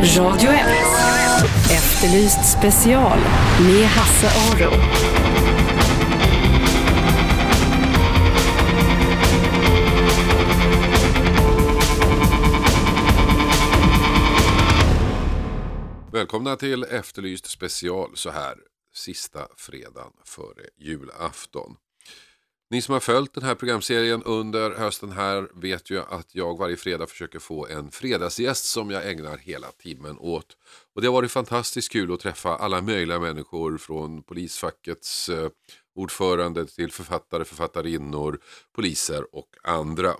Radio 1. Efterlyst special med Hasse Aro. Välkomna till Efterlyst special så här sista fredagen före julafton. Ni som har följt den här programserien under hösten här vet ju att jag varje fredag försöker få en fredagsgäst som jag ägnar hela timmen åt. Och det har varit fantastiskt kul att träffa alla möjliga människor från polisfackets eh, ordförande till författare, författarinnor, poliser och andra.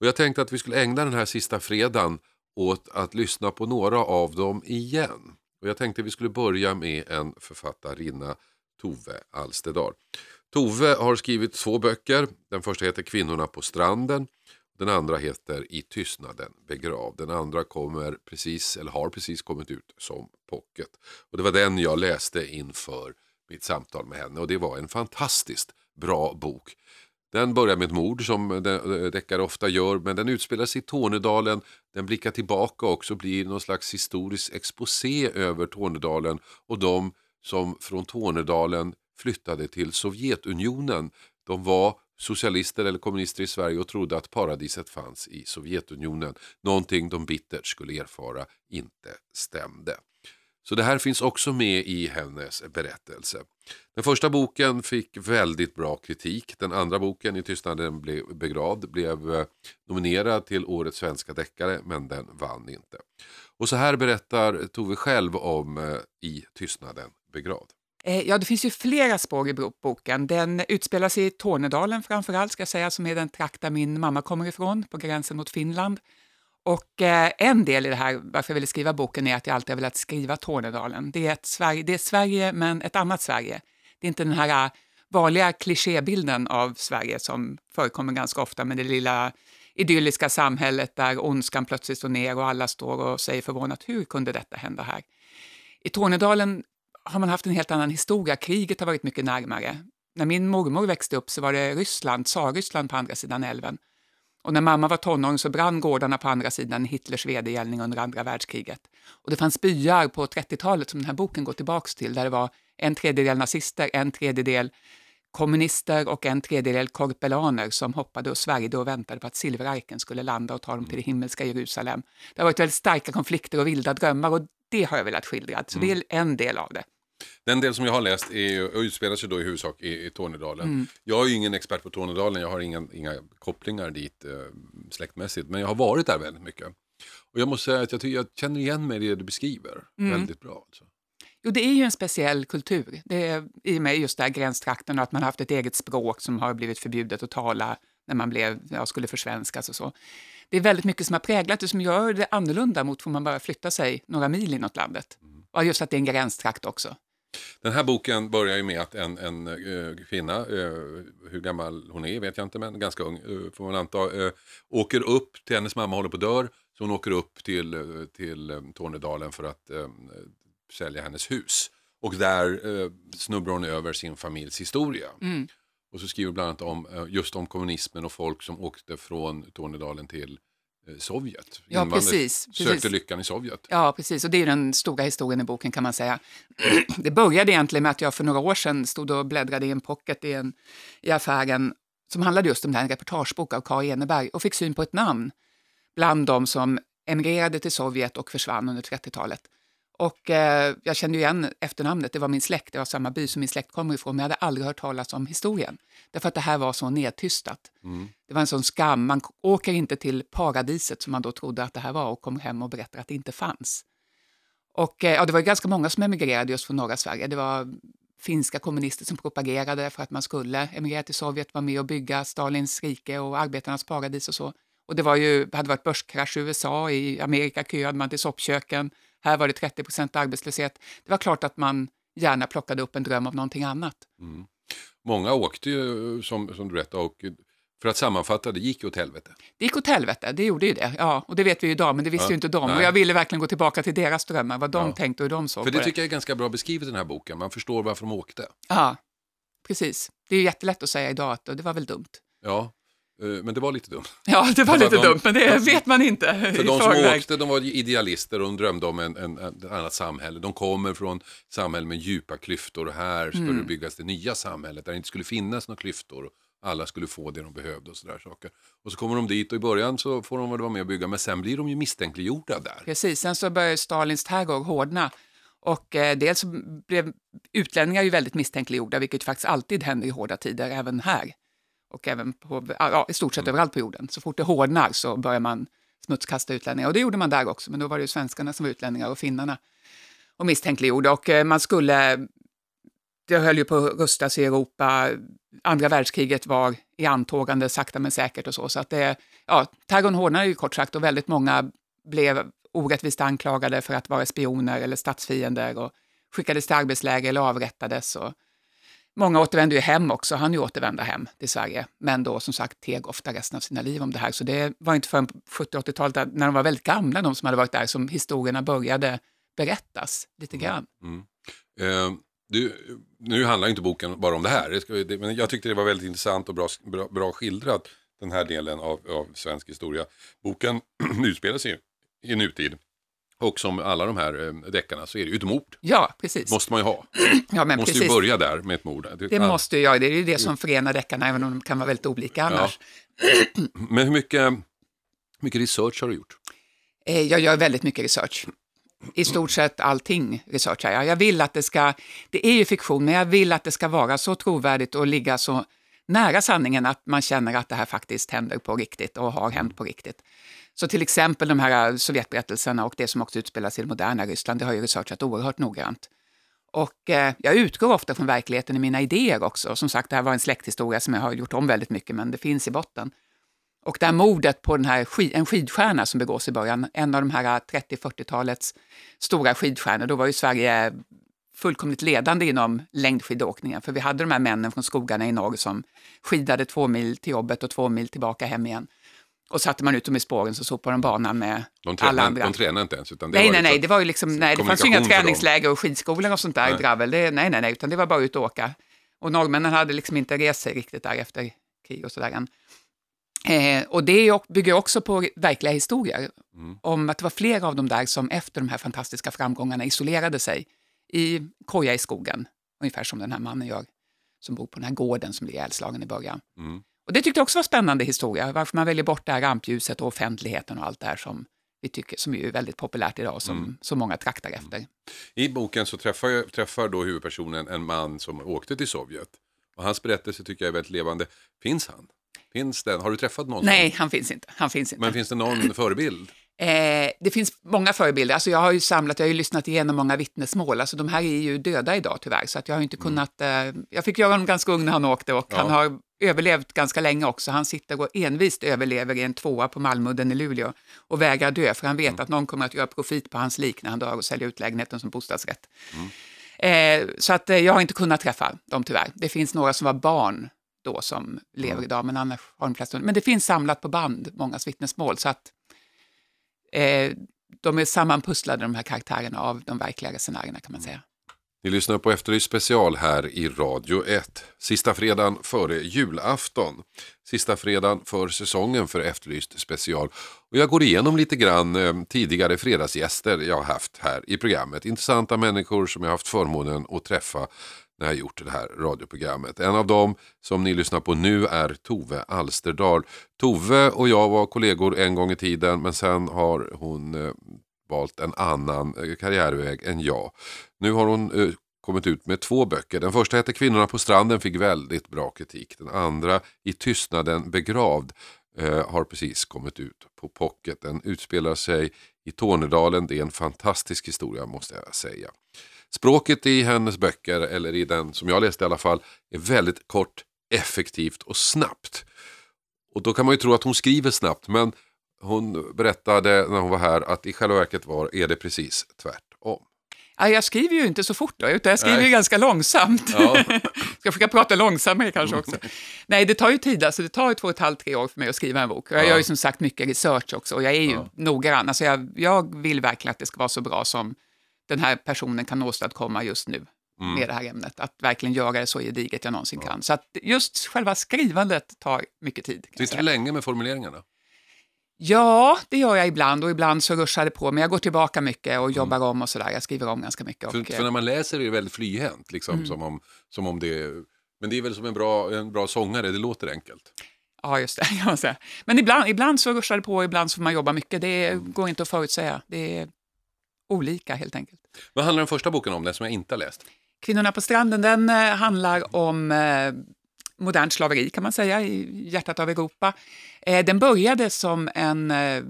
Och jag tänkte att vi skulle ägna den här sista fredagen åt att lyssna på några av dem igen. Och jag tänkte vi skulle börja med en författarinna, Tove Alstedal. Tove har skrivit två böcker. Den första heter Kvinnorna på stranden. Den andra heter I tystnaden begrav. Den andra kommer precis, eller har precis kommit ut som pocket. Och det var den jag läste inför mitt samtal med henne och det var en fantastiskt bra bok. Den börjar med ett mord som deckare ofta gör men den utspelar sig i Tornedalen. Den blickar tillbaka också och blir någon slags historisk exposé över Tornedalen och de som från Tornedalen flyttade till Sovjetunionen. De var socialister eller kommunister i Sverige och trodde att paradiset fanns i Sovjetunionen. Någonting de bittert skulle erfara inte stämde. Så det här finns också med i hennes berättelse. Den första boken fick väldigt bra kritik. Den andra boken, I tystnaden blev begravd, blev eh, nominerad till Årets svenska deckare men den vann inte. Och så här berättar Tove själv om eh, I tystnaden begravd. Eh, ja, det finns ju flera spår i boken. Den utspelar sig i Tornedalen framförallt, ska jag säga, som är den trakt där min mamma kommer ifrån, på gränsen mot Finland. Och eh, en del i det här, varför jag ville skriva boken, är att jag alltid har velat skriva Tornedalen. Det är, ett Sverige, det är Sverige, men ett annat Sverige. Det är inte den här eh, vanliga klichébilden av Sverige som förekommer ganska ofta med det lilla idylliska samhället där ondskan plötsligt står ner och alla står och säger förvånat hur kunde detta hända här? I Tornedalen har man haft en helt annan historia. Kriget har varit mycket närmare. När min mormor växte upp så var det Ryssland, tsarryssland på andra sidan älven. Och när mamma var tonåring så brann gårdarna på andra sidan Hitlers vedergällning under andra världskriget. Och det fanns byar på 30-talet som den här boken går tillbaks till, där det var en tredjedel nazister, en tredjedel kommunister och en tredjedel korpelaner som hoppade och svärjde och väntade på att silverarken skulle landa och ta dem till det himmelska Jerusalem. Det har varit väldigt starka konflikter och vilda drömmar och det har jag velat skildra, så det är en del av det. Den del som jag har läst är, utspelar sig då i huvudsak i, i Tornedalen. Mm. Jag är ju ingen expert på Tornedalen, jag har ingen, inga kopplingar dit eh, släktmässigt, men jag har varit där väldigt mycket. Och jag måste säga att jag, jag känner igen mig i det du beskriver mm. väldigt bra. Alltså. Jo, det är ju en speciell kultur. Det är i och med just där gränstrakten och att man har haft ett eget språk som har blivit förbjudet att tala när man blev, ja, skulle försvenskas och så. Det är väldigt mycket som har präglat det som gör det annorlunda mot om man bara flyttar sig några mil inåt landet. Mm. Och just att det är en gränstrakt också. Den här boken börjar ju med att en, en uh, kvinna, uh, hur gammal hon är vet jag inte, men ganska ung uh, får man anta, åker upp till hennes mamma håller på att dör. Så hon åker upp till, till Tornedalen för att sälja hennes hus. Och där snubblar hon över sin familjs historia. Mm. Och så skriver bland annat om just om kommunismen och folk som åkte från Tornedalen till Sovjet. Ja, precis, precis. Sökte lyckan i Sovjet. Ja, precis. Och det är den stora historien i boken kan man säga. Det började egentligen med att jag för några år sedan stod och bläddrade i en pocket i, en, i affären som handlade just om det här, reportagebok av Kari Eneberg och fick syn på ett namn bland de som emigrerade till Sovjet och försvann under 30-talet. Och eh, jag kände igen efternamnet, det var min släkt, det var samma by som min släkt kommer ifrån, men jag hade aldrig hört talas om historien. Därför att det här var så nedtystat. Mm. Det var en sån skam, man åker inte till paradiset som man då trodde att det här var och kommer hem och berättar att det inte fanns. Och eh, ja, det var ganska många som emigrerade just från norra Sverige. Det var finska kommunister som propagerade för att man skulle emigrera till Sovjet, vara med och bygga Stalins rike och arbetarnas paradis och så. Och det var ju, hade varit börskrasch i USA, i Amerika köade man till soppköken, här var det 30 procent arbetslöshet. Det var klart att man gärna plockade upp en dröm av någonting annat. Mm. Många åkte ju, som, som du berättade, och för att sammanfatta, det gick åt helvete. Det gick åt helvete, det gjorde ju det. Ja, och det vet vi ju idag, men det visste ja, ju inte de. Nej. Och jag ville verkligen gå tillbaka till deras drömmar, vad de ja. tänkte och hur de såg För det det tycker jag är ganska bra beskrivet i den här boken, man förstår varför de åkte. Ja, precis. Det är ju jättelätt att säga idag att det var väl dumt. Ja, Men det var lite dumt. Ja, det var lite de- dumt, men det vet man inte För de som förväg. åkte, de var idealister och de drömde om en, en, ett annat samhälle. De kommer från samhällen med djupa klyftor och här skulle Mm. byggas det nya samhället där det inte skulle finnas några klyftor. Alla skulle få det de behövde och sådär saker. Och så kommer de dit och i början så får de vara med och bygga men sen blir de ju misstänkliggjorda där. Precis, sen så började Stalins terror hårdna. Och eh, dels blev utlänningar ju väldigt misstänkliggjorda, vilket faktiskt alltid händer i hårda tider, även här. Och även på, ja, i stort sett överallt på jorden. Så fort det hårdnar så börjar man smutskasta utlänningar. Och det gjorde man där också, men då var det ju svenskarna som var utlänningar och finnarna. Och misstänkliggjorda. Och eh, man skulle, det höll ju på att rustas i Europa. Andra världskriget var i antågande sakta men säkert och så. Så att det, ja, terrorn hårdnade ju kort sagt och väldigt många blev orättvist anklagade för att vara spioner eller statsfiender och skickades till arbetsläger eller avrättades. Och många återvände ju hem också, han ju återvända hem till Sverige, men då som sagt teg ofta resten av sina liv om det här. Så det var inte förrän på 70-80-talet, där- när de var väldigt gamla, de som hade varit där, som historierna började berättas lite grann. Eh, du, nu handlar inte boken bara om det här, det ska, det, men jag tyckte det var väldigt intressant och bra, bra, bra skildrat, den här delen av, av svensk historia. Boken utspelar sig i nutid. Och som alla de här eh, deckarna så är det ju ett mord. Ja, precis. måste man ju ha. ja, men måste precis. ju börja där med ett mord. Det måste jag, det är ju det som förenar deckarna, även om de kan vara väldigt olika annars. Men hur mycket, mycket research har du gjort? Eh, Jag gör väldigt mycket research. I stort sett allting researchar jag. Jag vill att det ska, det är ju fiktion, men jag vill att det ska vara så trovärdigt och ligga så nära sanningen att man känner att det här faktiskt händer på riktigt och har hänt på riktigt. Så till exempel de här äh, Sovjetberättelserna och det som också utspelas i det moderna Ryssland, det har jag researchat oerhört noggrant. Och eh, jag utgår ofta från verkligheten i mina idéer också. Som sagt, det här var en släkthistoria som jag har gjort om väldigt mycket, men det finns i botten. Och det här mordet på den här skid, en skidstjärna som begås i början, en av de här äh, 30-40-talets stora skidstjärnor, då var ju Sverige fullkomligt ledande inom längdskidåkningen, för vi hade de här männen från skogarna i norr som skidade två mil till jobbet och två mil tillbaka hem igen. Och satte man ut dem i spåren så sopade de banan med De alla tränar, andra. de tränar inte ens. Utan det Nej, var nej, nej, liksom- det var ju liksom, nej, det fanns ju inga träningsläger och skidskolor och sånt där i dravel. Det, nej, nej, nej, utan det var bara ut och åka. Och norrmännen hade liksom inte rest sig riktigt där efter krig och sådär än. Eh, och det bygger också på verkliga historier Mm. om att det var flera av dem där som efter de här fantastiska framgångarna isolerade sig i koja i skogen, ungefär som den här mannen gör, som bor på den här gården som blir ihjälslagen i början. Mm. Och det tyckte jag också var spännande historia, varför man väljer bort det här rampljuset och offentligheten och allt det här som vi tycker, som är väldigt populärt idag, som Mm. så många traktar efter. I boken så träffar, träffar då huvudpersonen en man som åkte till Sovjet. Och hans berättelse tycker jag är väldigt levande. Finns han? Finns den? Har du träffat någon? Nej, han finns inte. Han finns inte. Men finns det någon förebild? Eh, det finns många förebilder. Alltså jag har ju samlat, jag har ju lyssnat igenom många vittnesmål. Alltså de här är ju döda idag tyvärr, så att jag har inte kunnat... Eh, jag fick göra honom ganska ung när han åkte och Mm. Ja. han har överlevt ganska länge också. Han sitter och envist överlever i en tvåa på Malmudden i Luleå och vägrar dö, för han Mm. vet att någon kommer att göra profit på hans lik när han dör och sälja ut lägenheten som bostadsrätt. Mm. Eh, så att eh, jag har inte kunnat träffa dem tyvärr. Det finns några som var barn då som lever Mm. idag, men annars har de flesta... Men det finns samlat på band, mångas vittnesmål, så att eh, de är sammanpusslade, de här karaktärerna, av de verkliga resenärerna kan man säga. Ni lyssnar på Efterlyst special här i Radio 1. Sista fredagen före julafton. Sista fredagen för säsongen för Efterlyst special. Och jag går igenom lite grann eh, tidigare fredagsgäster jag har haft här i programmet. Intressanta människor som jag har haft förmånen att träffa när jag gjort det här radioprogrammet. En av dem som ni lyssnar på nu är Tove Alsterdal. Tove och jag var kollegor en gång i tiden men sen har hon eh, valt en annan eh, karriärväg än jag. Nu har hon eh, kommit ut med två böcker. Den första heter Kvinnorna på stranden, fick väldigt bra kritik. Den andra, I tystnaden begravd, eh, har precis kommit ut på pocket. Den utspelar sig i Tornedalen. Det är en fantastisk historia måste jag säga. Språket i hennes böcker, eller i den som jag läste i alla fall, är väldigt kort, effektivt och snabbt. Och då kan man ju tro att hon skriver snabbt, men hon berättade när hon var här att i själva verket var, är det precis tvärtom. Ja, jag skriver ju inte så fort då, utan jag skriver Nej. ju ganska långsamt. Ja. Ska försöka prata långsammare kanske också. Nej, det tar ju tid, alltså det tar ju två och ett halvt, tre år för mig att skriva en bok. Jag Ja. gör ju som sagt mycket research också och jag är ju Ja. noggrann. Alltså jag, jag vill verkligen att det ska vara så bra som den här personen kan åstadkomma just nu. Mm. med det här ämnet. Att verkligen göra det så gediget jag någonsin kan. Så att just själva skrivandet tar mycket tid. Sitter du länge med formuleringarna? Ja, det gör jag ibland och ibland så ruschar det på. Men jag går tillbaka mycket och jobbar om och sådär. Jag skriver om ganska mycket. Mm. För, Och, för när man läser är det väldigt flyhänt, liksom, Mm. som, om, som om det Men det är väl som en bra, en bra sångare, det låter enkelt. Ja, just det. Kan man säga. Men ibland, ibland så ruschar det på, ibland så får man jobba mycket. Det Mm. går inte att förutsäga. Det är olika helt enkelt. Vad handlar den första boken om, den som jag inte har läst? Kvinnorna på stranden, den eh, handlar om eh, modernt slaveri kan man säga, i hjärtat av Europa. Eh, den började som en eh,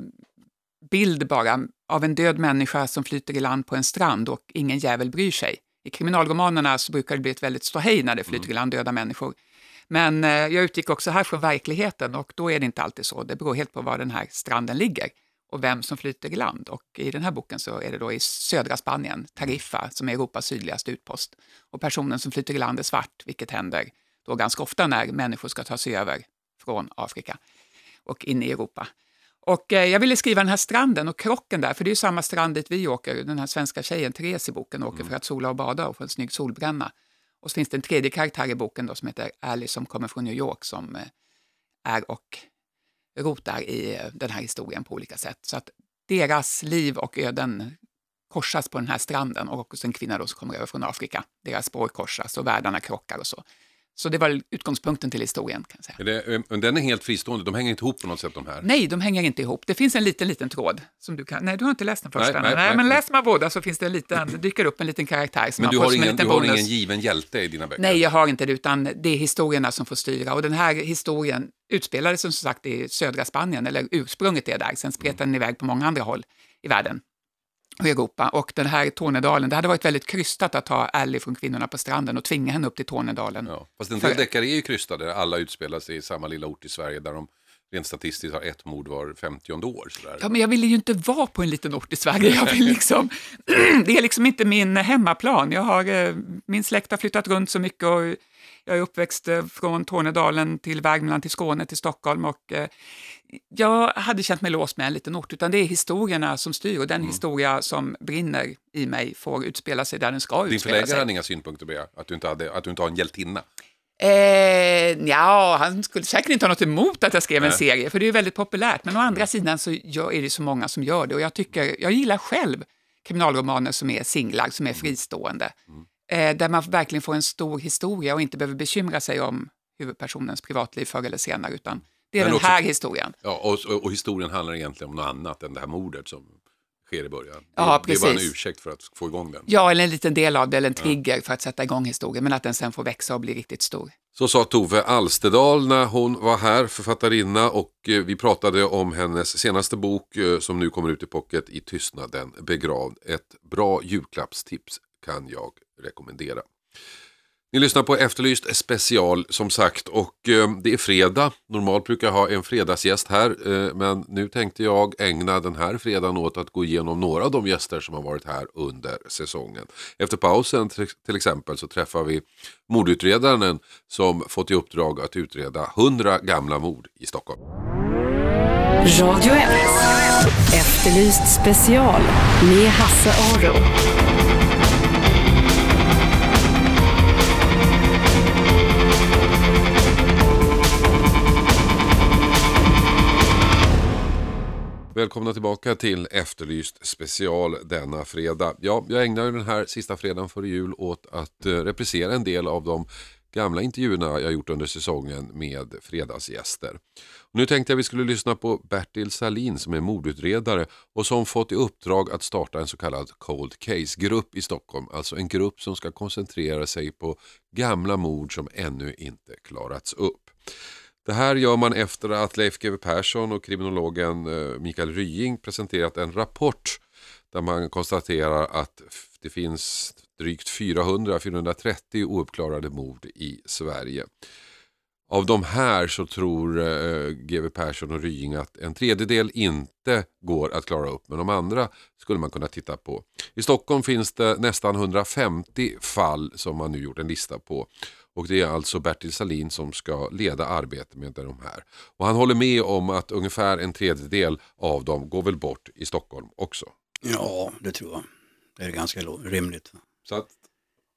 bild bara av en död människa som flyter i land på en strand och ingen jävel bryr sig. I kriminalromanerna så brukar det bli ett väldigt ståhej när det flyter i land döda människor. Men eh, jag utgick också här från verkligheten och då är det inte alltid så. Det beror helt på var den här stranden ligger och vem som flyter i land. Och I den här boken så är det då i södra Spanien, Tarifa, som är Europas sydligaste utpost. Och personen som flyter i land är svart, vilket händer då ganska ofta när människor ska ta sig över från Afrika och in i Europa. Och eh, jag ville skriva den här stranden och krocken där, för det är ju samma strand dit vi åker. Den här svenska tjejen, Therese i boken, åker för att sola och bada och få en snygg solbränna. Och så finns det en tredje karaktär i boken då, som heter Alice som kommer från New York som eh, är och rotar i eh, den här historien på olika sätt. Så att deras liv och öden korsas på den här stranden och också en kvinna då som kommer över från Afrika. Deras spår korsas och världarna krockar och så. Så det var utgångspunkten till historien. kan säga. Är det, men den är helt fristående, de hänger inte ihop på något sätt de här? Nej, de hänger inte ihop. Det finns en liten, liten tråd som du kan... Nej, du har inte läst den första. Nej, Nej, nej, nej. men läser man båda så finns det en liten, dyker upp en liten karaktär som Men du har, som en ingen, du har ingen given hjälte i dina böcker? Nej, jag har inte det, utan det är historierna som får styra. Och den här historien utspelades som sagt i södra Spanien, eller ursprunget är där. Sen spretade den iväg på många andra håll i världen och Europa. Och den här Tornedalen, det hade varit väldigt krystat att ta Ally från Kvinnorna på stranden och tvinga henne upp till Tornedalen. Ja. Fast en del deckare är ju krystade, alla utspelar sig i samma lilla ort i Sverige där de rent statistiskt har ett mord var 50 år. Sådär. Ja, men jag ville ju inte vara på en liten ort i Sverige. Jag vill liksom, det är liksom inte min hemmaplan. Jag har, eh, min släkt har flyttat runt så mycket och jag är uppväxt eh, från Tornedalen till Värmland, till Skåne, till Stockholm och eh, jag hade känt mig låst med en liten ort, utan det är historierna som styr och den Mm. historia som brinner i mig får utspela sig där den ska Din utspela förläggare sig. hade inga synpunkter på det, att du inte, hade, att du inte har en hjältinna? Eh, ja, han skulle säkert inte ha något emot att jag skrev en Nej. serie, för det är ju väldigt populärt. Men å andra sidan så är det så många som gör det och jag, tycker, jag gillar själv kriminalromaner som är singlar, som är fristående. Eh, där man verkligen får en stor historia och inte behöver bekymra sig om huvudpersonens privatliv förr eller senare, utan det är Men den också- här historien. Ja, och, och, och historien handlar egentligen om något annat än det här mordet som sker i början. Ja, det, det är bara en precis. ursäkt för att få igång den. Ja, eller en liten del av det, eller en trigger för att sätta igång historien, men att den sen får växa och bli riktigt stor. Så sa Tove Alstedal när hon var här, författarinna, och eh, vi pratade om hennes senaste bok eh, som nu kommer ut i pocket, I tystnaden begravd. Ett bra julklappstips kan jag rekommendera. Ni lyssnar på Efterlyst special som sagt och eh, det är fredag. Normalt brukar jag ha en fredagsgäst här eh, men nu tänkte jag ägna den här fredagen åt att gå igenom några av de gäster som har varit här under säsongen. Efter pausen till- till exempel så träffar vi mordutredaren som fått i uppdrag att utreda 100 gamla mord i Stockholm. Radio 1. Efterlyst special med Hasse Aro. Välkomna tillbaka till Efterlyst special denna fredag. Ja, jag ägnar ju den här sista fredagen före jul åt att eh, reprisera en del av de gamla intervjuerna jag gjort under säsongen med fredagsgäster. Nu tänkte jag vi skulle lyssna på Bertil Salin som är mordutredare och som fått i uppdrag att starta en så kallad Cold Case-grupp i Stockholm. Alltså en grupp som ska koncentrera sig på gamla mord som ännu inte klarats upp. Det här gör man efter att Leif GW Persson och kriminologen eh, Mikael Rying presenterat en rapport där man konstaterar att det finns drygt 400-430 ouppklarade mord i Sverige. Av de här så tror eh, GW Persson och Rying att en tredjedel inte går att klara upp men de andra skulle man kunna titta på. I Stockholm finns det nästan 150 fall som man nu gjort en lista på. Och det är alltså Bertil Salin som ska leda arbetet med de här. Och han håller med om att ungefär en tredjedel av dem går väl bort i Stockholm också. Ja, det tror jag. Det är ganska rimligt. Så att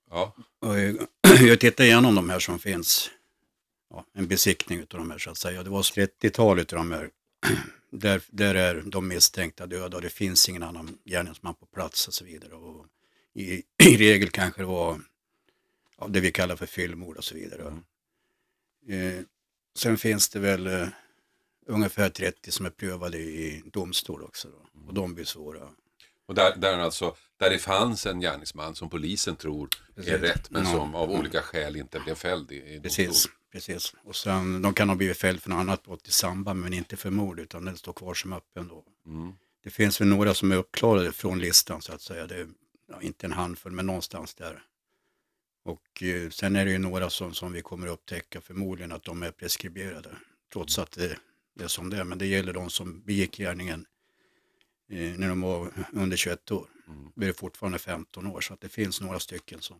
Ja. Och jag jag tittade igenom de här som finns, ja, en besiktning av de här så att säga. Det var 30-tal av de här. Där, där är de misstänkta döda och det finns ingen annan gärningsman på plats och så vidare. Och i, I regel kanske det var ja, det vi kallar för fyllmord och så vidare. Eh, sen finns det väl eh, ungefär 30 som är prövade i domstol också. Då. Och de blir svåra. Och där, där, alltså, där det fanns en gärningsman som polisen tror är Precis. rätt men Ja. som av olika skäl inte blev fälld i, i domstol. Precis, precis. Och sen, de kan ha blivit fälld för något annat brott i samband men inte för mord utan den står kvar som öppen då. Mm. Det finns väl några som är uppklarade från listan så att säga. Det är ja, inte en handfull men någonstans där. Och eh, sen är det ju några som, som vi kommer upptäcka förmodligen att de är preskriberade. Trots att det, det är som det är. Men det gäller de som begick gärningen eh, när de var under 21 år. Mm. Det är fortfarande 15 år så att det finns några stycken som,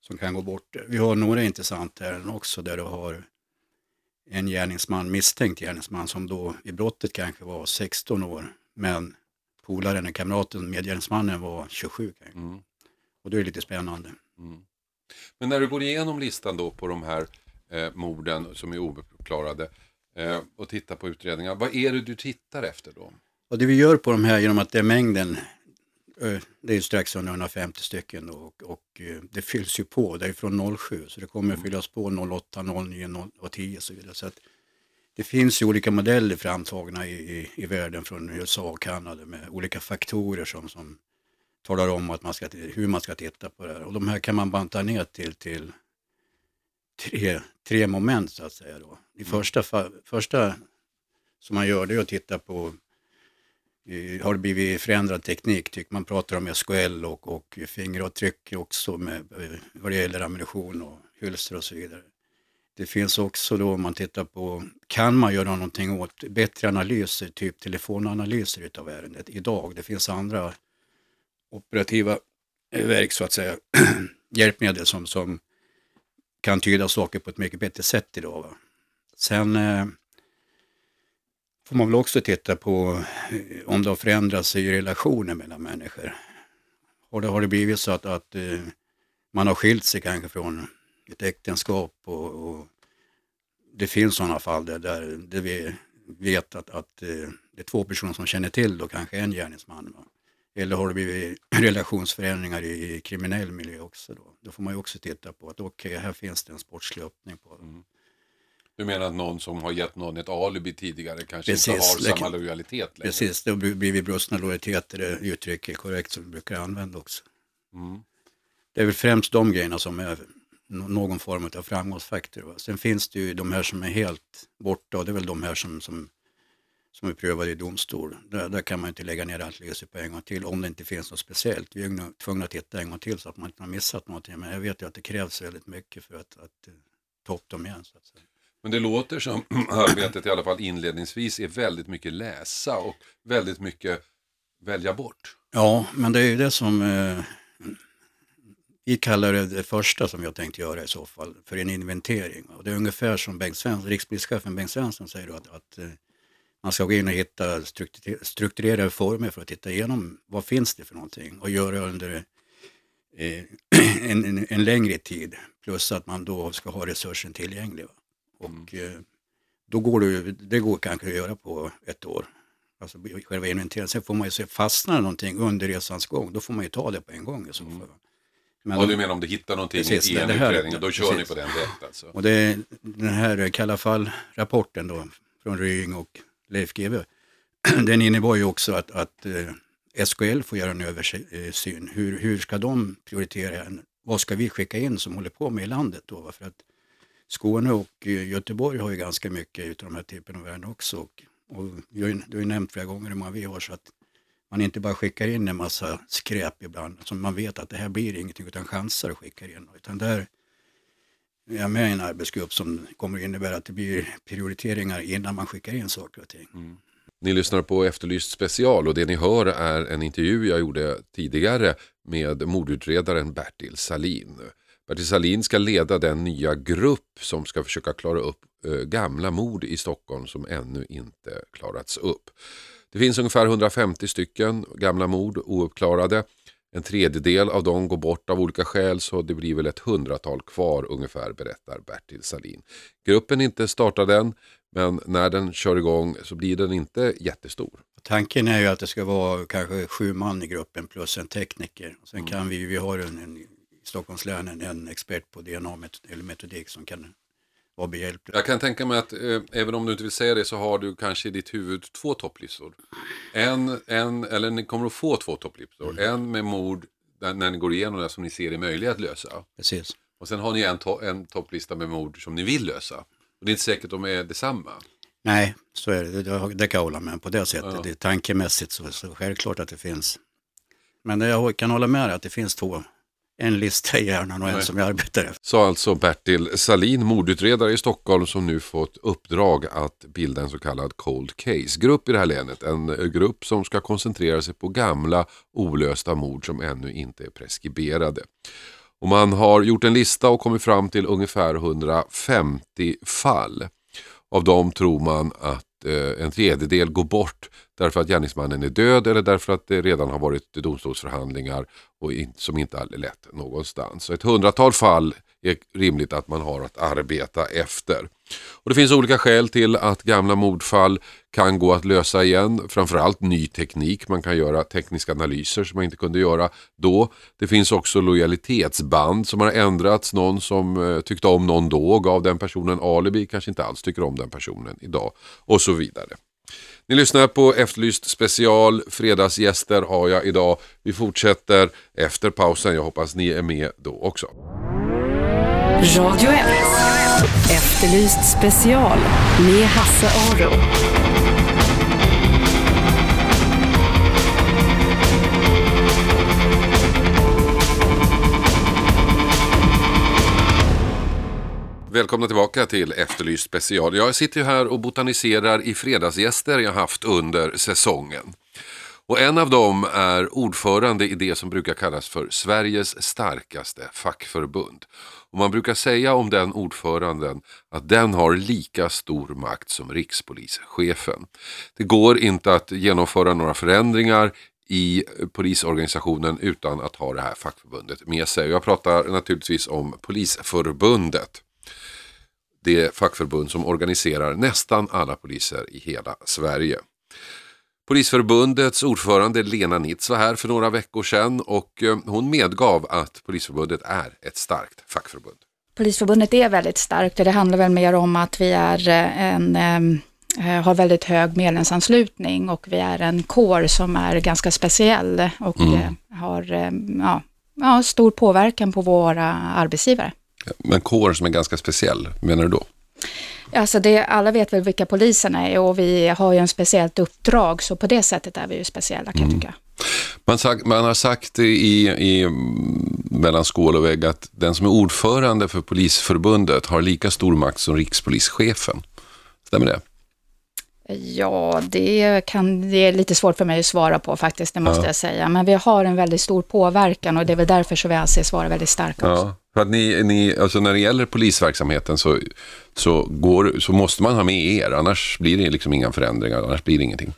som kan gå bort. Vi har några intressanta ärenden också där du har en gärningsman, misstänkt gärningsman som då i brottet kanske var 16 år men polaren, kamraten, medgärningsmannen var 27 kanske. Mm. Och det är lite spännande. Mm. Men när du går igenom listan då på de här eh, morden som är ouppklarade eh, och tittar på utredningar, vad är det du tittar efter då? Och det vi gör på de här genom att det är mängden, eh, det är ju strax under 150 stycken och, och eh, det fylls ju på, det är från 07 så det kommer att fyllas på 08, 09 0 och 10 och så vidare. Så att det finns ju olika modeller framtagna i, i, i världen från USA och Kanada med olika faktorer som, som talar om att man ska, hur man ska titta på det här. Och de här kan man banta ner till, till tre, tre moment så att säga. Då. Det första, fa- första som man gör det är att titta på har det blivit förändrad teknik? Tycker man pratar om SKL och, och fingeravtryck också med, eh, vad det gäller ammunition och hylster och så vidare. Det finns också då om man tittar på, kan man göra någonting åt bättre analyser, typ telefonanalyser utav ärendet idag? Det finns andra operativa eh, verk så att säga, hjälpmedel som, som kan tyda saker på ett mycket bättre sätt idag. Va? Sen eh, får man väl också titta på eh, om det har förändrats i relationer mellan människor. Har det, har det blivit så att, att eh, man har skilt sig kanske från ett äktenskap och, och det finns sådana fall där, där, där vi vet att, att eh, det är två personer som känner till då kanske en gärningsman. Va? Eller har det blivit relationsförändringar i, i kriminell miljö också då? Då får man ju också titta på att okej, här finns det en sportslig öppning på. Du menar att någon som har gett någon ett alibi tidigare kanske inte Precis, har det samma lojalitet längre? Precis, det har blivit brustna lojaliteter, det uttryck är korrekt som vi brukar använda också. Mm. Det är väl främst de grejerna som är nå- någon form av framgångsfaktor. Va? Sen finns det ju de här som är helt borta och det är väl de här som, som, som är prövade i domstol. Där, där kan man inte lägga ner allt lyse på en gång till om det inte finns något speciellt. Vi är tvungna att titta en gång till så att man inte har missat någonting. Men jag vet ju att det krävs väldigt mycket för att, att eh, ta upp dem igen. Så att säga. Men det låter som arbetet i alla fall inledningsvis är väldigt mycket läsa och väldigt mycket välja bort. Ja, men det är ju det som eh, vi kallar det, det första som jag tänkte göra i så fall för en inventering. Och det är ungefär som Bengt Svensson, rikspolischefen Bengt Svensson säger då, att, att eh, man ska gå in och hitta struktur- strukturerade former för att titta igenom vad finns det för någonting och göra under eh, en, en, en längre tid. Plus att man då ska ha resursen tillgänglig. Och eh, då går det, det går kanske att göra på ett år. Alltså själva inventeringen. Sen får man ju se, fastnar någonting under resans gång, då får man ju ta det på en gång i så fall. Men, Och du menar om du hittar någonting Precis, i en här- utredning, då kör ni precis. på den direkt alltså? och det, den här Kalla fall-rapporten då från Rying och Leif GW, den innebar ju också att, att eh, SKL får göra en översyn. Eh, hur, hur ska de prioritera? Vad ska vi skicka in som håller på med i landet då? För att Skåne och eh, Göteborg har ju ganska mycket utav de här typen av värden också. Och, och har ju, du har ju nämnt flera gånger hur många vi har så att man inte bara skickar in en massa skräp ibland som man vet att det här blir ingenting utan chansar och skickar in. Utan där är jag med i en arbetsgrupp som kommer att innebära att det blir prioriteringar innan man skickar in saker och ting. Mm. Ni lyssnar på Efterlyst special och det ni hör är en intervju jag gjorde tidigare med mordutredaren Bertil Salin. Bertil Salin ska leda den nya grupp som ska försöka klara upp eh, gamla mord i Stockholm som ännu inte klarats upp. Det finns ungefär 150 stycken gamla mord ouppklarade. En tredjedel av dem går bort av olika skäl så det blir väl ett hundratal kvar ungefär berättar Bertil Salin. Gruppen är inte startad än men när den kör igång så blir den inte jättestor. Tanken är ju att det ska vara kanske sju man i gruppen plus en tekniker. Sen Mm. kan vi, vi har en, en, i Stockholms län en, en expert på DNA met- eller metodik som kan vara behjälplig. Jag kan tänka mig att eh, även om du inte vill säga det så har du kanske i ditt huvud två topplistor. En, en, eller ni kommer att få två topplistor. En med mord där, när ni går igenom det som ni ser är möjliga att lösa. Precis. Och sen har ni en, to- en topplista med mord som ni vill lösa. Och det är inte säkert att de är detsamma. Nej, så är det. Det, det kan jag hålla med på det sättet. Ja. Det är tankemässigt så, så självklart att det finns. Men det jag kan hålla med dig att det finns två. En lista i hjärnan och en Nej. som jag arbetar efter. Sa alltså Bertil Salin, mordutredare i Stockholm som nu fått uppdrag att bilda en så kallad cold case-grupp i det här länet. En eh, grupp som ska koncentrera sig på gamla olösta mord som ännu inte är preskriberade. Och man har gjort en lista och kommit fram till ungefär 150 fall. Av dem tror man att eh, en tredjedel går bort därför att gärningsmannen är död eller därför att det redan har varit domstolsförhandlingar och in, som inte har lett någonstans. Så ett hundratal fall är rimligt att man har att arbeta efter. Och Det finns olika skäl till att gamla mordfall kan gå att lösa igen. Framförallt ny teknik. Man kan göra tekniska analyser som man inte kunde göra då. Det finns också lojalitetsband som har ändrats. Någon som eh, tyckte om någon då gav den personen alibi, kanske inte alls tycker om den personen idag. Och så vidare. Ni lyssnar på Efterlyst special. Fredagsgäster har jag idag. Vi fortsätter efter pausen. Jag hoppas ni är med då också. Radio 1. Efterlyst special med Hasse Aro. Välkomna tillbaka till Efterlyst special. Jag sitter ju här och botaniserar i fredagsgäster jag haft under säsongen. Och en av dem är ordförande i det som brukar kallas för Sveriges starkaste fackförbund. Och man brukar säga om den ordföranden att den har lika stor makt som rikspolischefen. Det går inte att genomföra några förändringar i polisorganisationen utan att ha det här fackförbundet med sig. Jag pratar naturligtvis om Polisförbundet det fackförbund som organiserar nästan alla poliser i hela Sverige. Polisförbundets ordförande Lena Nitz var här för några veckor sedan och eh, hon medgav att Polisförbundet är ett starkt fackförbund. Polisförbundet är väldigt starkt och det handlar väl mer om att vi är eh, en, eh, har väldigt hög medlemsanslutning och vi är en kår som är ganska speciell och eh, har eh, ja, ja, stor påverkan på våra arbetsgivare. Men kår som är ganska speciell, menar du då? Alltså det, alla vet väl vilka poliserna är och vi har ju en speciellt uppdrag så på det sättet är vi ju speciella kan jag tycka. Man, sagt, man har sagt i, i mm, mellan skål och vägg att den som är ordförande för Polisförbundet har lika stor makt som rikspolischefen. Stämmer det? Ja, det, kan, det är lite svårt för mig att svara på faktiskt, det måste jag säga. Men vi har en väldigt stor påverkan och det är väl därför som vi anses vara väldigt starka också. Ja, för att ni, ni, alltså när det gäller polisverksamheten så, så, går, så måste man ha med er, annars blir det liksom inga förändringar, annars blir det ingenting.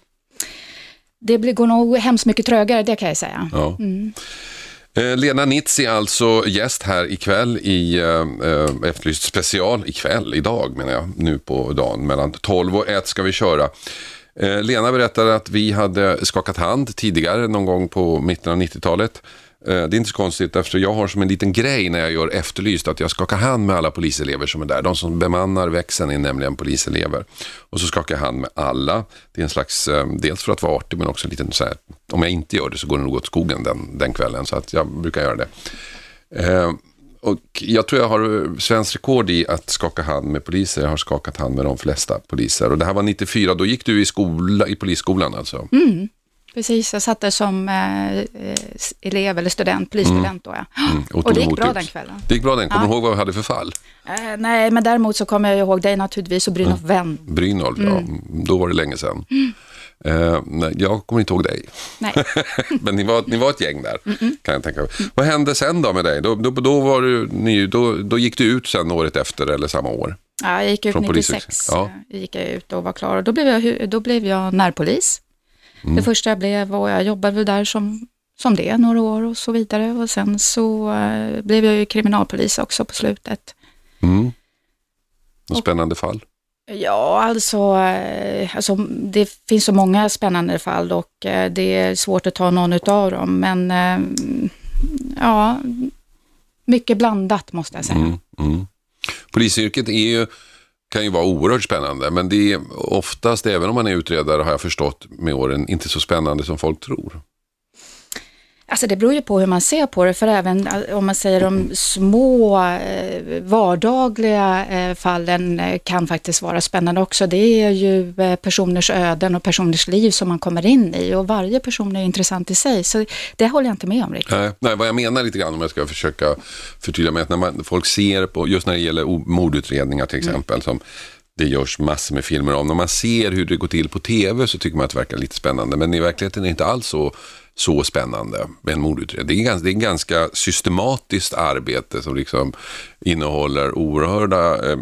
Det blir, går nog hemskt mycket trögare, det kan jag säga. Ja. Eh, Eh, Lena Nitz är alltså gäst här ikväll i eh, eh, Efterlyst special, ikväll, idag menar jag, nu på dagen mellan 12 och 1 ska vi köra. Eh, Lena berättade att vi hade skakat hand tidigare, någon gång på mitten av 90-talet. Eh, det är inte så konstigt eftersom jag har som en liten grej när jag gör Efterlyst att jag skakar hand med alla poliselever som är där. De som bemannar växeln är nämligen poliselever. Och så skakar jag hand med alla. Det är en slags, eh, dels för att vara artig men också en liten så här, om jag inte gör det så går det nog åt skogen den, den kvällen. Så att jag brukar göra det. Eh, och jag tror jag har eh, svensk rekord i att skaka hand med poliser. Jag har skakat hand med de flesta poliser. Och det här var 94, då gick du i, skola, i polisskolan alltså? Mm. Precis, jag satt där som eh, eh, elev eller student, polisstudent då ja. och och det gick bra ut. den kvällen. Det gick bra den. Kommer Ja. du ihåg vad vi hade för fall? Eh, nej, men däremot så kommer jag ihåg dig naturligtvis och Brynolf Vän. Brynolf, ja. Då var det länge sedan. Eh, nej, jag kommer inte ihåg dig. Nej. Men ni var, ni var ett gäng där, kan jag tänka mig. Vad hände sen då med dig? Då, då, då, var du ny, då, då gick du ut sen året efter eller samma år? Ja, jag gick ut Från 96, polishuset. Ja. gick jag ut och var klar. Och då blev jag, då blev jag närpolis. Mm. Det första jag blev och jag jobbade där som som det några år och så vidare. Och sen så eh, blev jag ju kriminalpolis också på slutet. Mm. Och spännande fall? Ja, alltså, eh, alltså det finns så många spännande fall och eh, det är svårt att ta någon av dem. Men ja, mycket blandat måste jag säga. Mm, mm. Polisyrket är ju, kan ju vara oerhört spännande, men det är oftast, även om man är utredare, har jag förstått med åren, inte så spännande som folk tror. Alltså det beror ju på hur man ser på det, för även eh, om man säger de små eh, vardagliga eh, fallen kan faktiskt vara spännande också. Det är ju personers öden och personers liv som man kommer in i och varje person är intressant i sig. Så det håller jag inte med om riktigt. Nej, nej vad jag menar lite grann om jag ska försöka förtydliga mig, att när man, folk ser på, just när det gäller mordutredningar till mm. exempel, mm. som det görs massor med filmer om. När man ser hur det går till på tv så tycker man att det verkar lite spännande, men i verkligheten är det inte alls så så spännande med en mordutredning. Det är, det är ett ganska systematiskt arbete som liksom innehåller oerhörda, eh,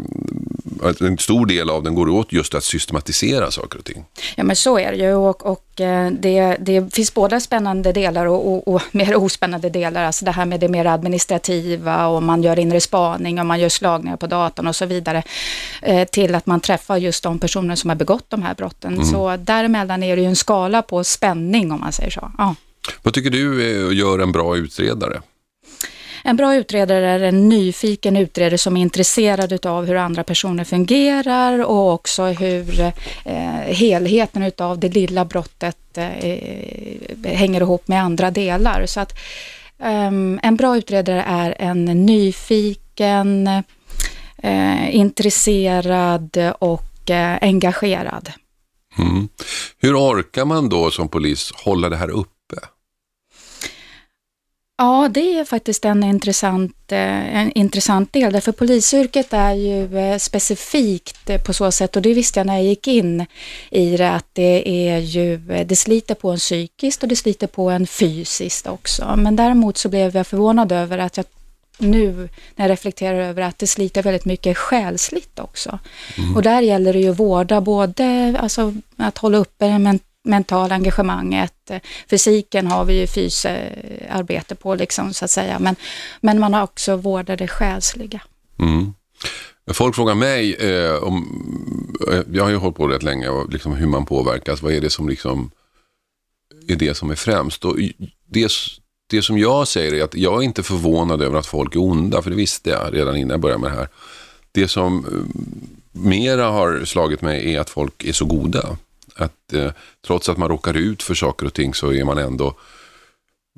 en stor del av den går åt just att systematisera saker och ting. Ja men så är det ju och, och eh, det, det finns båda spännande delar och, och, och, mer ospännande delar. Alltså det här med det mer administrativa och man gör inre spaning och man gör slagningar på datorn och så vidare. Eh, till att man träffar just de personer som har begått de här brotten. Mm. Så däremellan är det ju en skala på spänning om man säger så. Ja. Vad tycker du gör en bra utredare? En bra utredare är en nyfiken utredare som är intresserad av hur andra personer fungerar och också hur eh, helheten utav det lilla brottet eh, hänger ihop med andra delar. Så att eh, en bra utredare är en nyfiken, eh, intresserad och eh, engagerad. Mm. Hur orkar man då som polis hålla det här uppe? Ja, det är faktiskt en intressant, eh, en intressant del, därför polisyrket är ju eh, specifikt på så sätt och det visste jag när jag gick in i det att det är ju, det sliter på en psykiskt och det sliter på en fysiskt också. Men däremot så blev jag förvånad över att jag nu när jag reflekterar över att det sliter väldigt mycket själsligt också. Mm. Och där gäller det ju att vårda både, alltså att hålla uppe en mentala engagemanget. Fysiken har vi ju fysarbete på liksom så att säga, men, men man har också vårdat det själsliga. Mm. Folk frågar mig, eh, om, eh, jag har ju hållit på rätt länge, liksom hur man påverkas, vad är det som liksom är det som är främst? Och det, det som jag säger är att jag är inte förvånad över att folk är onda, för det visste jag redan innan jag började med det här. Det som eh, mera har slagit mig är att folk är så goda. Att eh, trots att man råkar ut för saker och ting så är man ändå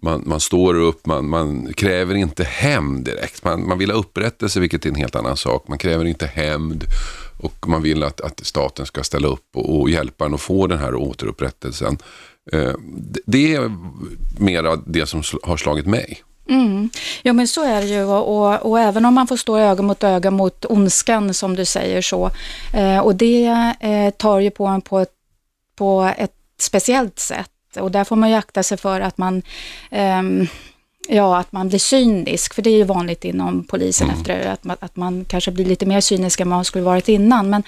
man, man står upp, man, man kräver inte hämnd direkt. Man, man vill ha upprättelse, vilket är en helt annan sak. Man kräver inte hämnd och man vill att, att staten ska ställa upp och, och hjälpa en att få den här återupprättelsen. Eh, det är mera det som har slagit mig. Mm. Ja men så är det ju och, och, och, även om man får stå öga mot öga mot ondskan som du säger så. Eh, och det eh, tar ju på en på ett på ett speciellt sätt. Och där får man ju akta sig för att man um, Ja, att man blir cynisk, för det är ju vanligt inom polisen mm. efter att man, att man kanske blir lite mer cynisk än man skulle varit innan. Men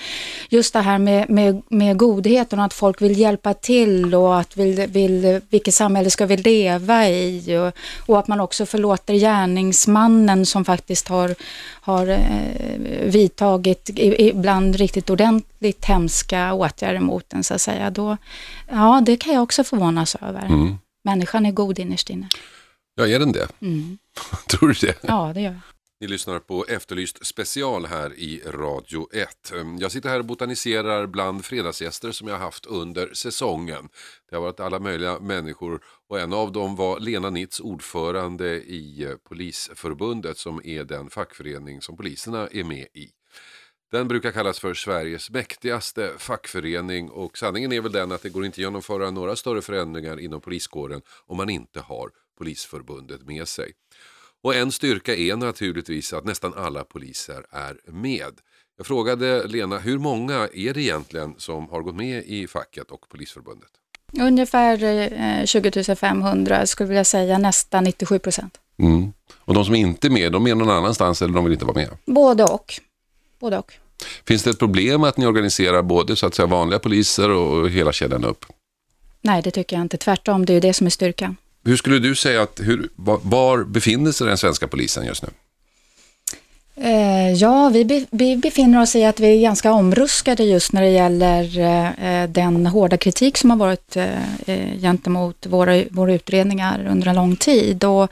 just det här med, med, med godheten och att folk vill hjälpa till och att vill, vill, vilket samhälle ska vi leva i och, och att man också förlåter gärningsmannen som faktiskt har, har eh, vidtagit ibland riktigt ordentligt hemska åtgärder mot en så att säga. Då, ja, det kan jag också förvånas över. Mm. Människan är god innerst inne. Ja, är den det? Mm. Tror du det? Ja, det gör jag. Ni lyssnar på Efterlyst special här i Radio 1. Jag sitter här och botaniserar bland fredagsgäster som jag haft under säsongen. Det har varit alla möjliga människor och en av dem var Lena Nitz, ordförande i Polisförbundet som är den fackförening som poliserna är med i. Den brukar kallas för Sveriges mäktigaste fackförening och sanningen är väl den att det går inte att genomföra några större förändringar inom poliskåren om man inte har Polisförbundet med sig. Och en styrka är naturligtvis att nästan alla poliser är med. Jag frågade Lena, hur många är det egentligen som har gått med i facket och Polisförbundet? Ungefär 20 eh, 500 skulle jag vilja säga, nästan 97 procent. Mm. Och de som inte är med, de är någon annanstans eller de vill inte vara med? Både och. Både och. Finns det ett problem att ni organiserar både så att säga vanliga poliser och hela kedjan upp? Nej, det tycker jag inte. Tvärtom, det är ju det som är styrkan. Hur skulle du säga att, hur, var, befinner sig den svenska polisen just nu? Eh, ja, vi, be, vi befinner oss i att vi är ganska omruskade just när det gäller eh, den hårda kritik som har varit eh, gentemot våra, våra utredningar under en lång tid. Och,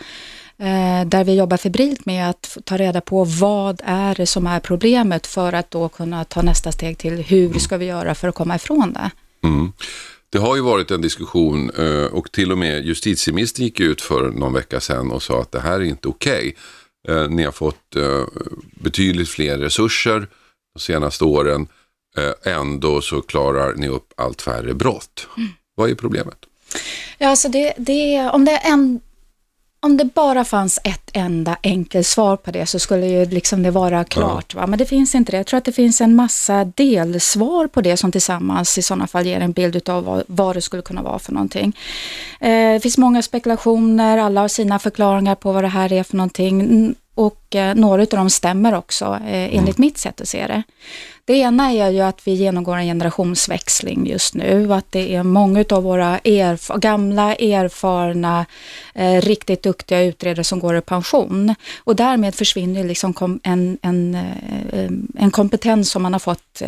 där vi jobbar febrilt med att ta reda på vad är det som är problemet för att då kunna ta nästa steg till hur ska vi göra för att komma ifrån det. Mm. Det har ju varit en diskussion eh, och till och med justitieministern gick ut för någon vecka sedan och sa att det här är inte okej. Okay. Ni har fått betydligt fler resurser de senaste åren. Ändå så klarar ni upp allt färre brott. Mm. Vad är problemet? Ja, alltså det, det, om det är en om det bara fanns ett enda enkelt svar på det så skulle ju liksom det vara klart. Va? Men det finns inte det. Jag tror att det finns en massa delsvar på det som tillsammans i sådana fall ger en bild av vad, vad det skulle kunna vara för någonting. Eh, det finns många spekulationer, alla har sina förklaringar på vad det här är för någonting och eh, några av dem stämmer också eh, enligt mm. mitt sätt att se det. Det ena är ju att vi genomgår en generationsväxling just nu, att det är många av våra erf gamla, erfarna, eh, riktigt duktiga utredare som går i pension. Och därmed försvinner liksom en, en, eh, en kompetens som man har fått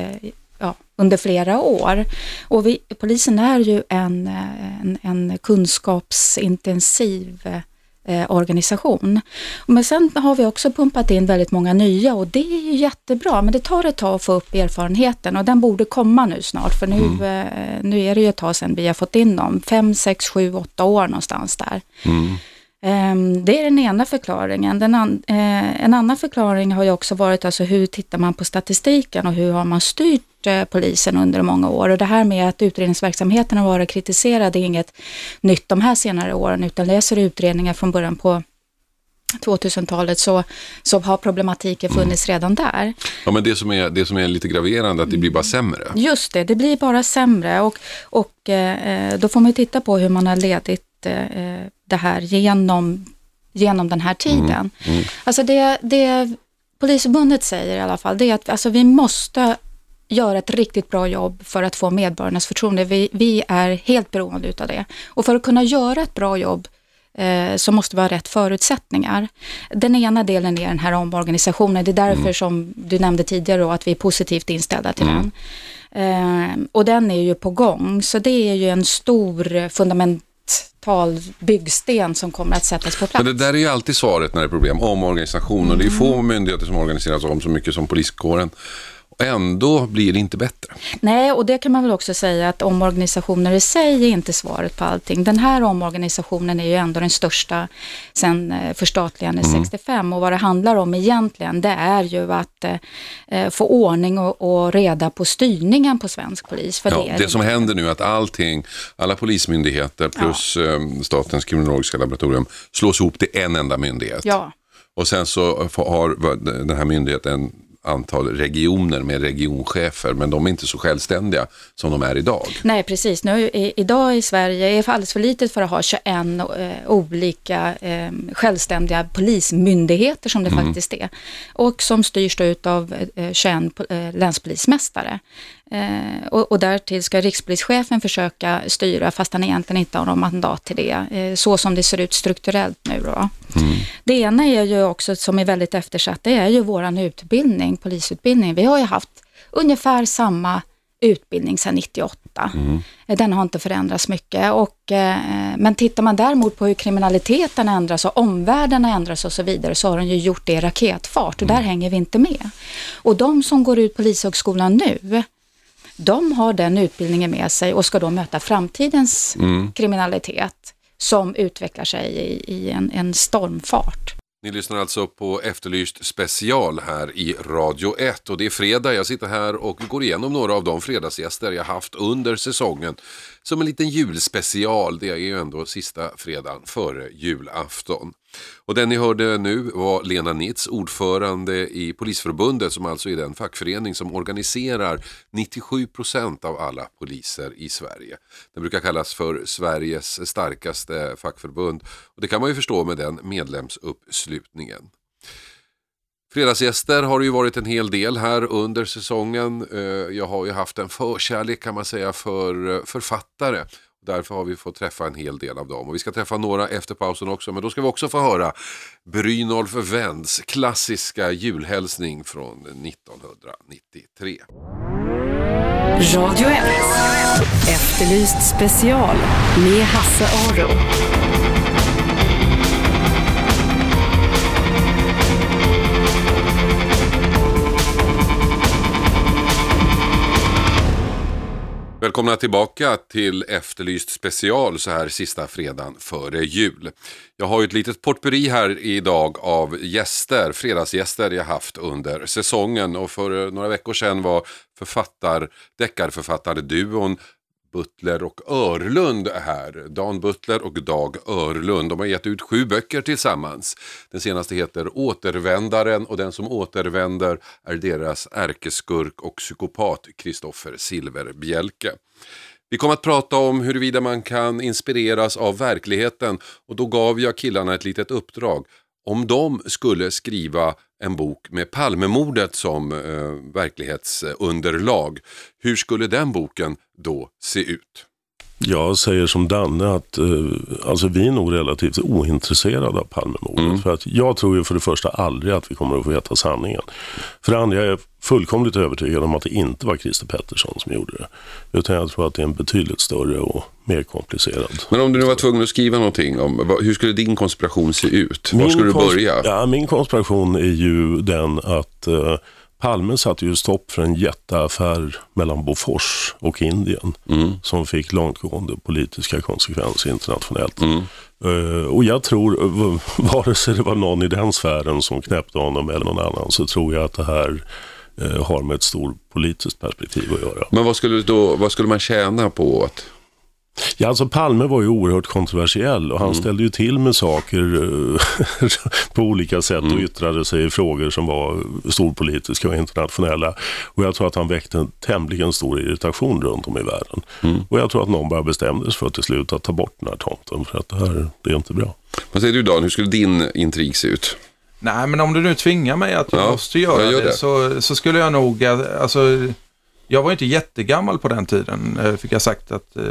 ja, under flera år. Och vi, polisen är ju en, en, en kunskapsintensiv eh, organisation. Men sen har vi också pumpat in väldigt många nya och det är ju jättebra, men det tar ett tag att få upp erfarenheten och den borde komma nu snart, för nu, mm. eh, nu är det ju ett tag sedan vi har fått in dem, fem, sex, sju, åtta år någonstans där. Mm. Ehm, det är den ena förklaringen. Den an, eh, en annan förklaring har ju också varit alltså hur tittar man på statistiken och hur har man styrt eh, polisen under många år. Och det här med att utredningsverksamheten har varit kritiserad är inget nytt de här senare åren utan läser utredningar från början på 2000-talet så, så har problematiken funnits redan där. Ja, men det som är, det som är lite graverande, att det blir bara sämre. Just det, det blir bara sämre och, och eh, då får man titta på hur man har ledit eh, det här genom, genom den här tiden. Mm. Mm. Alltså det, det Polisförbundet säger i alla fall, det är att alltså vi måste göra ett riktigt bra jobb för att få medborgarnas förtroende. Vi, vi är helt beroende utav det. Och för att kunna göra ett bra jobb eh, så måste vi ha rätt förutsättningar. Den ena delen är den här omorganisationen. Det är därför mm. som du nämnde tidigare då, att vi är positivt inställda till mm. den. Eh, och den är ju på gång, så det är ju en stor fundament tal byggsten som kommer att sättas på plats. Men det där är ju alltid svaret när det är problem, omorganisation. Och det är få mm. myndigheter som organiseras om så mycket som poliskåren. Ändå blir det inte bättre. Nej, och det kan man väl också säga att omorganisationer i sig är inte svaret på allting. Den här omorganisationen är ju ändå den största sedan eh, förstatligandet mm. 65 och vad det handlar om egentligen det är ju att eh, få ordning och, och, reda på styrningen på svensk polis. För ja, det, det som händer nu är att allting, alla polismyndigheter plus ja. eh, Statens kriminologiska laboratorium slås ihop till en enda myndighet. Ja. Och sen så har den här myndigheten antal regioner med regionchefer, men de är inte så självständiga som de är idag. Nej, precis. Nu, i, idag i Sverige är det alldeles för litet för att ha 21 eh, olika eh, självständiga polismyndigheter som det mm. faktiskt är. Och som styrs då av eh, 21 eh, länspolismästare. Eh, och, och därtill ska rikspolischefen försöka styra fast han egentligen inte har någon mandat till det, eh, så som det ser ut strukturellt nu. Då. Mm. Det ena är ju också, som är väldigt eftersatt, det är ju våran utbildning, polisutbildning. Vi har ju haft ungefär samma utbildning sedan 98. Mm. Den har inte förändrats mycket. Och, eh, men tittar man däremot på hur kriminaliteten ändras och omvärlden ändras och så vidare så har den ju gjort det i raketfart och mm. där hänger vi inte med. Och de som går ut Polishögskolan nu, de har den utbildningen med sig och ska då möta framtidens mm. kriminalitet som utvecklar sig i, i en, en stormfart. Ni lyssnar alltså på Efterlyst special här i Radio 1 och det är fredag. Jag sitter här och går igenom några av de fredagsgäster jag haft under säsongen som en liten julspecial. Det är ju ändå sista fredagen före julafton. Och den ni hörde nu var Lena Nitz, ordförande i Polisförbundet som alltså är den fackförening som organiserar 97 procent av alla poliser i Sverige. Den brukar kallas för Sveriges starkaste fackförbund och det kan man ju förstå med den medlemsuppslutningen. Fredagsgäster har det ju varit en hel del här under säsongen. Eh, jag har ju haft en förkärlek kan man säga för eh, författare. Därför har vi fått träffa en hel del av dem. Och vi ska träffa några efter pausen också. Men då ska vi också få höra Brynolf Wends klassiska julhälsning från 1993. Radio 1. Efterlyst special med Hasse Aro. Välkomna tillbaka till Efterlyst special så här sista fredagen före jul. Jag har ju ett litet potpurri här idag av gäster, fredagsgäster jag haft under säsongen och för några veckor sedan var författar, deckarförfattarduon Butler och Örlund är här. Dan Butler och Dag Örlund. De har gett ut sju böcker tillsammans. Den senaste heter Återvändaren och den som återvänder är deras ärkeskurk och psykopat Kristoffer Silverbjälke. Vi kommer att prata om huruvida man kan inspireras av verkligheten och då gav jag killarna ett litet uppdrag. Om de skulle skriva en bok med Palmemordet som eh, verklighetsunderlag, hur skulle den boken då se ut? Jag säger som Danne att eh, alltså vi är nog relativt ointresserade av Palmemordet. Mm. För att jag tror ju för det första aldrig att vi kommer att få veta sanningen. För det andra är jag fullkomligt övertygad om att det inte var Christer Pettersson som gjorde det. Utan jag tror att det är en betydligt större och mer komplicerad. Men om du nu var tvungen att skriva någonting om, hur skulle din konspiration se ut? Var skulle du börja? Ja, min konspiration är ju den att eh, Palme satte ju stopp för en jätteaffär mellan Bofors och Indien Mm. som fick långtgående politiska konsekvenser internationellt. Eh, och jag tror, vare sig det var någon i den sfären som knäppte honom eller någon annan, så tror jag att det här eh, har med ett stort politiskt perspektiv att göra. Men vad skulle, då, vad skulle man tjäna på att... Ja, alltså Palme var ju oerhört kontroversiell och han Mm. ställde ju till med saker eh, på olika sätt Mm. och yttrade sig i frågor som var storpolitiska och internationella. Och jag tror att han väckte en tämligen stor irritation runt om i världen. Mm. Och jag tror att någon bara bestämde sig för till slut att ta bort den här tomten för att det här, det är inte bra. Vad säger du Dan, hur skulle din intrig se ut? Nej, men om du nu tvingar mig att jag Ja, måste göra jag gör det, det. Så, så skulle jag nog, eh, alltså, jag var inte jättegammal på den tiden, eh, fick jag sagt att eh,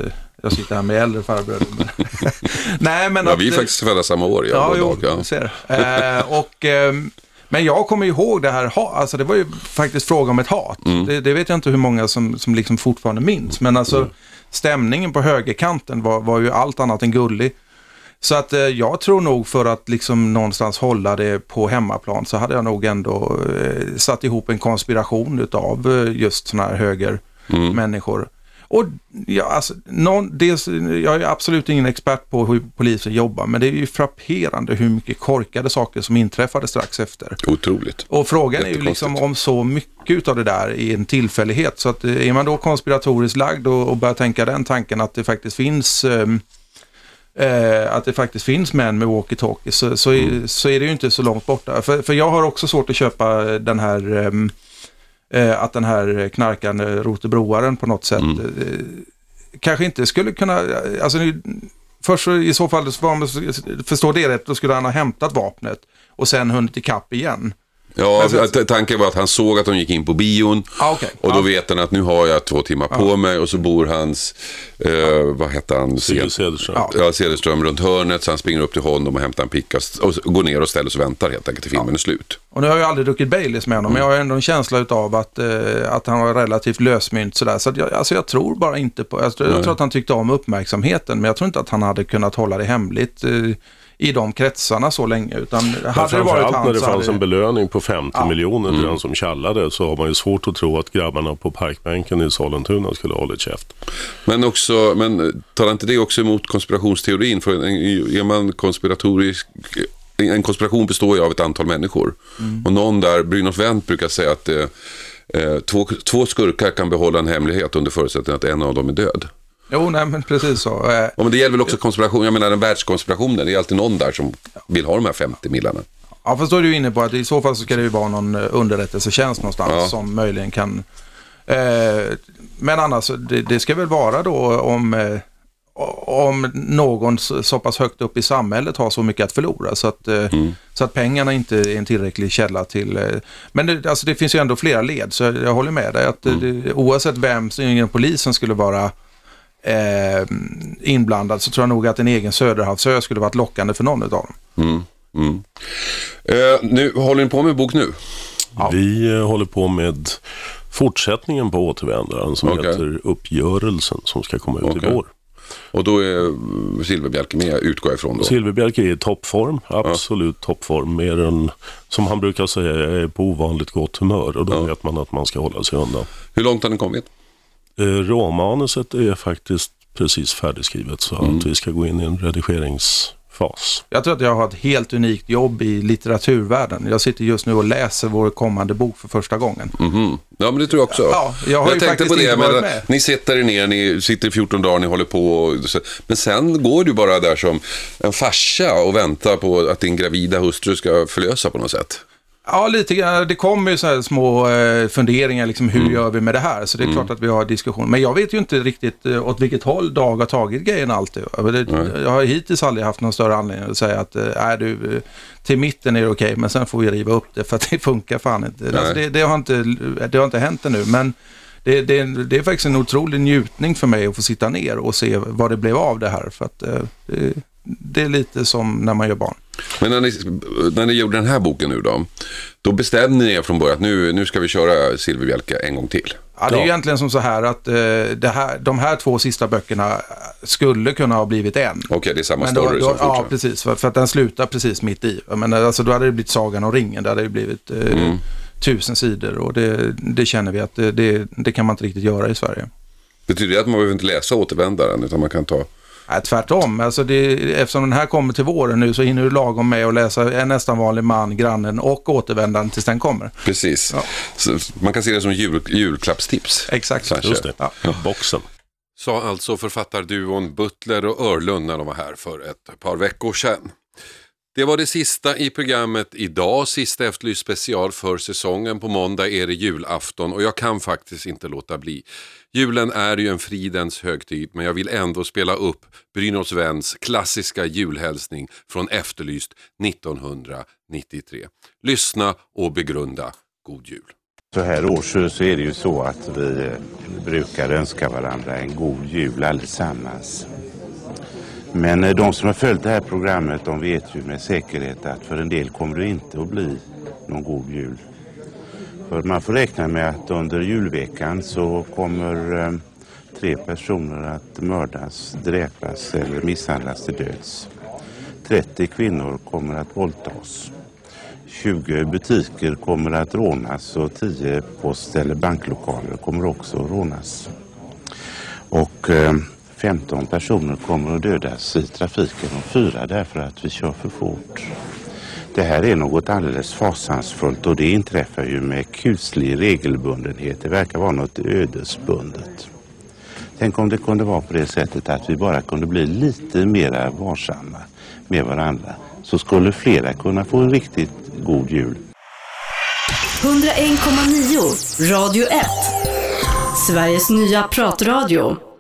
jag sitter här med äldre farbröder. Nej, men Ja, att, vi är eh, faktiskt födda samma år. jag Ja, och jo, Dag, ja. Eh, och, ehm, men jag kommer ihåg det här, alltså det var ju faktiskt fråga om ett hat. Mm. Det, det vet jag inte hur många som, som liksom fortfarande minns, men alltså Mm. stämningen på högerkanten var, var ju allt annat än gullig. Så att eh, jag tror nog för att liksom någonstans hålla det på hemmaplan så hade jag nog ändå eh, satt ihop en konspiration utav eh, just sådana här högermänniskor. Och ja, alltså, någon, dels, jag är absolut ingen expert på hur polisen jobbar, men det är ju frapperande hur mycket korkade saker som inträffade strax efter. Otroligt. Och frågan är ju liksom om så mycket av det där är en tillfällighet. Så att är man då konspiratoriskt lagd och, och börjar tänka den tanken att det faktiskt finns ehm, eh, att det faktiskt finns män med walkie-talkie så, så, är, så är det ju inte så långt borta. För, för jag har också svårt att köpa den här ehm, eh, att den här knarkande rotebroaren på något sätt eh, kanske inte skulle kunna, alltså nu, först i så fall, förstår det rätt, då skulle han ha hämtat vapnet och sen hunnit ikapp igen. Ja, Alltså- tanken var att han såg att de gick in på bion Ah, okej. och då Ja. vet han att nu har jag två timmar på mig och så bor hans, eh, vad hette han? Sigge Cederström. Ja. Ja, Cederström runt hörnet så han springer upp till honom och hämtar en picka och går ner och ställer sig och väntar helt enkelt till filmen är slut. Och nu har jag aldrig druckit Baileys med honom, men jag har ändå en känsla av att, eh, att han var relativt lösmynt sådär. Så att jag, alltså jag tror bara inte på, jag, tror- jag Nej. tror att han tyckte om uppmärksamheten, men jag tror inte att han hade kunnat hålla det hemligt eh, i de kretsarna så länge. Utan hade det varit Framförallt han när det fanns hade... en belöning på 50 Ja. miljoner Mm. till den som tjallade så har man ju svårt att tro att grabbarna på parkbänken i Sollentuna skulle ha hållit käft. Men, också, men talar inte det också emot konspirationsteorin? För en- är man konspiratorisk en konspiration består ju av ett antal människor. Och någon där, Brynolf Wendt brukar säga att eh, eh, två, två skurkar kan behålla en hemlighet under förutsättning att en av dem är död. Jo, nej men precis så. Eh, Ja, men det gäller väl också konspiration, jag menar den världskonspirationen, det är alltid någon där som vill ha de här 50 millarna. Ja, fast då är du inne på att i så fall så ska det ju vara någon eh, underrättelsetjänst någonstans Ja. som möjligen kan... Eh, men annars, det, det ska väl vara då om, eh, om någon så, pass högt upp i samhället har så mycket att förlora så att, eh, så att pengarna inte är en tillräcklig källa till... Men det, alltså det finns ju ändå flera led så jag håller med dig att eh, det, oavsett vem som inom polisen skulle vara eh, inblandad så tror jag nog att en egen Söderhavsö skulle varit lockande för någon av dem. Mm. Mm. Eh, nu, håller ni på med bok nu? Ja. Vi eh, håller på med fortsättningen på Återvändaren som okay. heter Uppgörelsen som ska komma ut okay. i vår. Och då är Silverbjälke med, utgår jag ifrån då? Silverbjälke är i toppform, absolut ja. toppform. Mer än, som han brukar säga, är på ovanligt gott humör och då ja. vet man att man ska hålla sig undan. Hur långt har den kommit? Eh, råmanuset är faktiskt precis färdigskrivet så mm. att vi ska gå in i en redigerings fas. Jag tror att jag har ett helt unikt jobb i litteraturvärlden. Jag sitter just nu och läser vår kommande bok för första gången. Mm -hmm. Ja, men det tror jag också. Ja, jag har jag ju tänkte på det, men ni sitter ner, ni sitter i 14 dagar, ni håller på. Och, men sen går du bara där som en farsa och väntar på att din gravida hustru ska förlösa på något sätt. Ja, lite grann. Det kommer ju så här små eh, funderingar, liksom, hur mm. gör vi med det här? Så det är mm. klart att vi har diskussion. Men jag vet ju inte riktigt eh, åt vilket håll Dag har tagit grejen alltid. Jag har hittills aldrig haft någon större anledning att säga att äh, du, till mitten är det okej, okay, men sen får vi riva upp det för att det funkar fan inte. Alltså, det, det, har inte det har inte hänt ännu, men det, det, det, är faktiskt en otrolig njutning för mig att få sitta ner och se vad det blev av det här. För att, det är lite som när man gör barn. Men när ni, när ni gjorde den här boken nu då, då bestämde ni er från början att nu, nu ska vi köra Silverbjälke en gång till. Ja, det är ju egentligen som så här att eh, det här, de här två sista böckerna skulle kunna ha blivit en. Okej, okay, det är samma Men story då, då, som Ja, precis. För, för, att den slutar precis mitt i. Men alltså, då hade det blivit Sagan om ringen. Det hade det blivit eh, mm. tusen sidor och det, det känner vi att det, det, det, kan man inte riktigt göra i Sverige. Betyder det att man behöver inte läsa Återvändaren utan man kan ta Nej, tvärtom. Alltså det, eftersom den här kommer till våren nu så hinner du lagom med att läsa En nästan vanlig man, Grannen och Återvändaren tills den kommer. Precis. Ja. man kan se det som jul, julklappstips. Exakt. Kanske. Just det. Ja. Boxen. Sa alltså författarduon Butler och Örlund när de var här för ett par veckor sedan. Det var det sista i programmet idag, sista Efterlyst special för säsongen. På måndag är det julafton och jag kan faktiskt inte låta bli. Julen är ju en fridens högtid men jag vill ändå spela upp Brynolfs väns klassiska julhälsning från Efterlyst 1993. Lyssna och begrunda. God jul! Så här års så är det ju så att vi eh, brukar önska varandra en god jul allesammans. Men eh, de som har följt det här programmet de vet ju med säkerhet att för en del kommer det inte att bli någon god jul. För man får räkna med att under julveckan så kommer eh, tre personer att mördas, dräpas eller misshandlas till döds. 30 kvinnor kommer att våldtas. 20 butiker kommer att rånas och 10 post eller banklokaler kommer också att rånas. Och eh, 15 personer kommer att dödas i trafiken och fyra därför att vi kör för fort. Det här är något alldeles fasansfullt och det inträffar ju med kuslig regelbundenhet. Det verkar vara något ödesbundet. Tänk om det kunde vara på det sättet att vi bara kunde bli lite mera varsamma med varandra så skulle flera kunna få en riktigt god jul. 101,9 Radio 1 Sveriges nya pratradio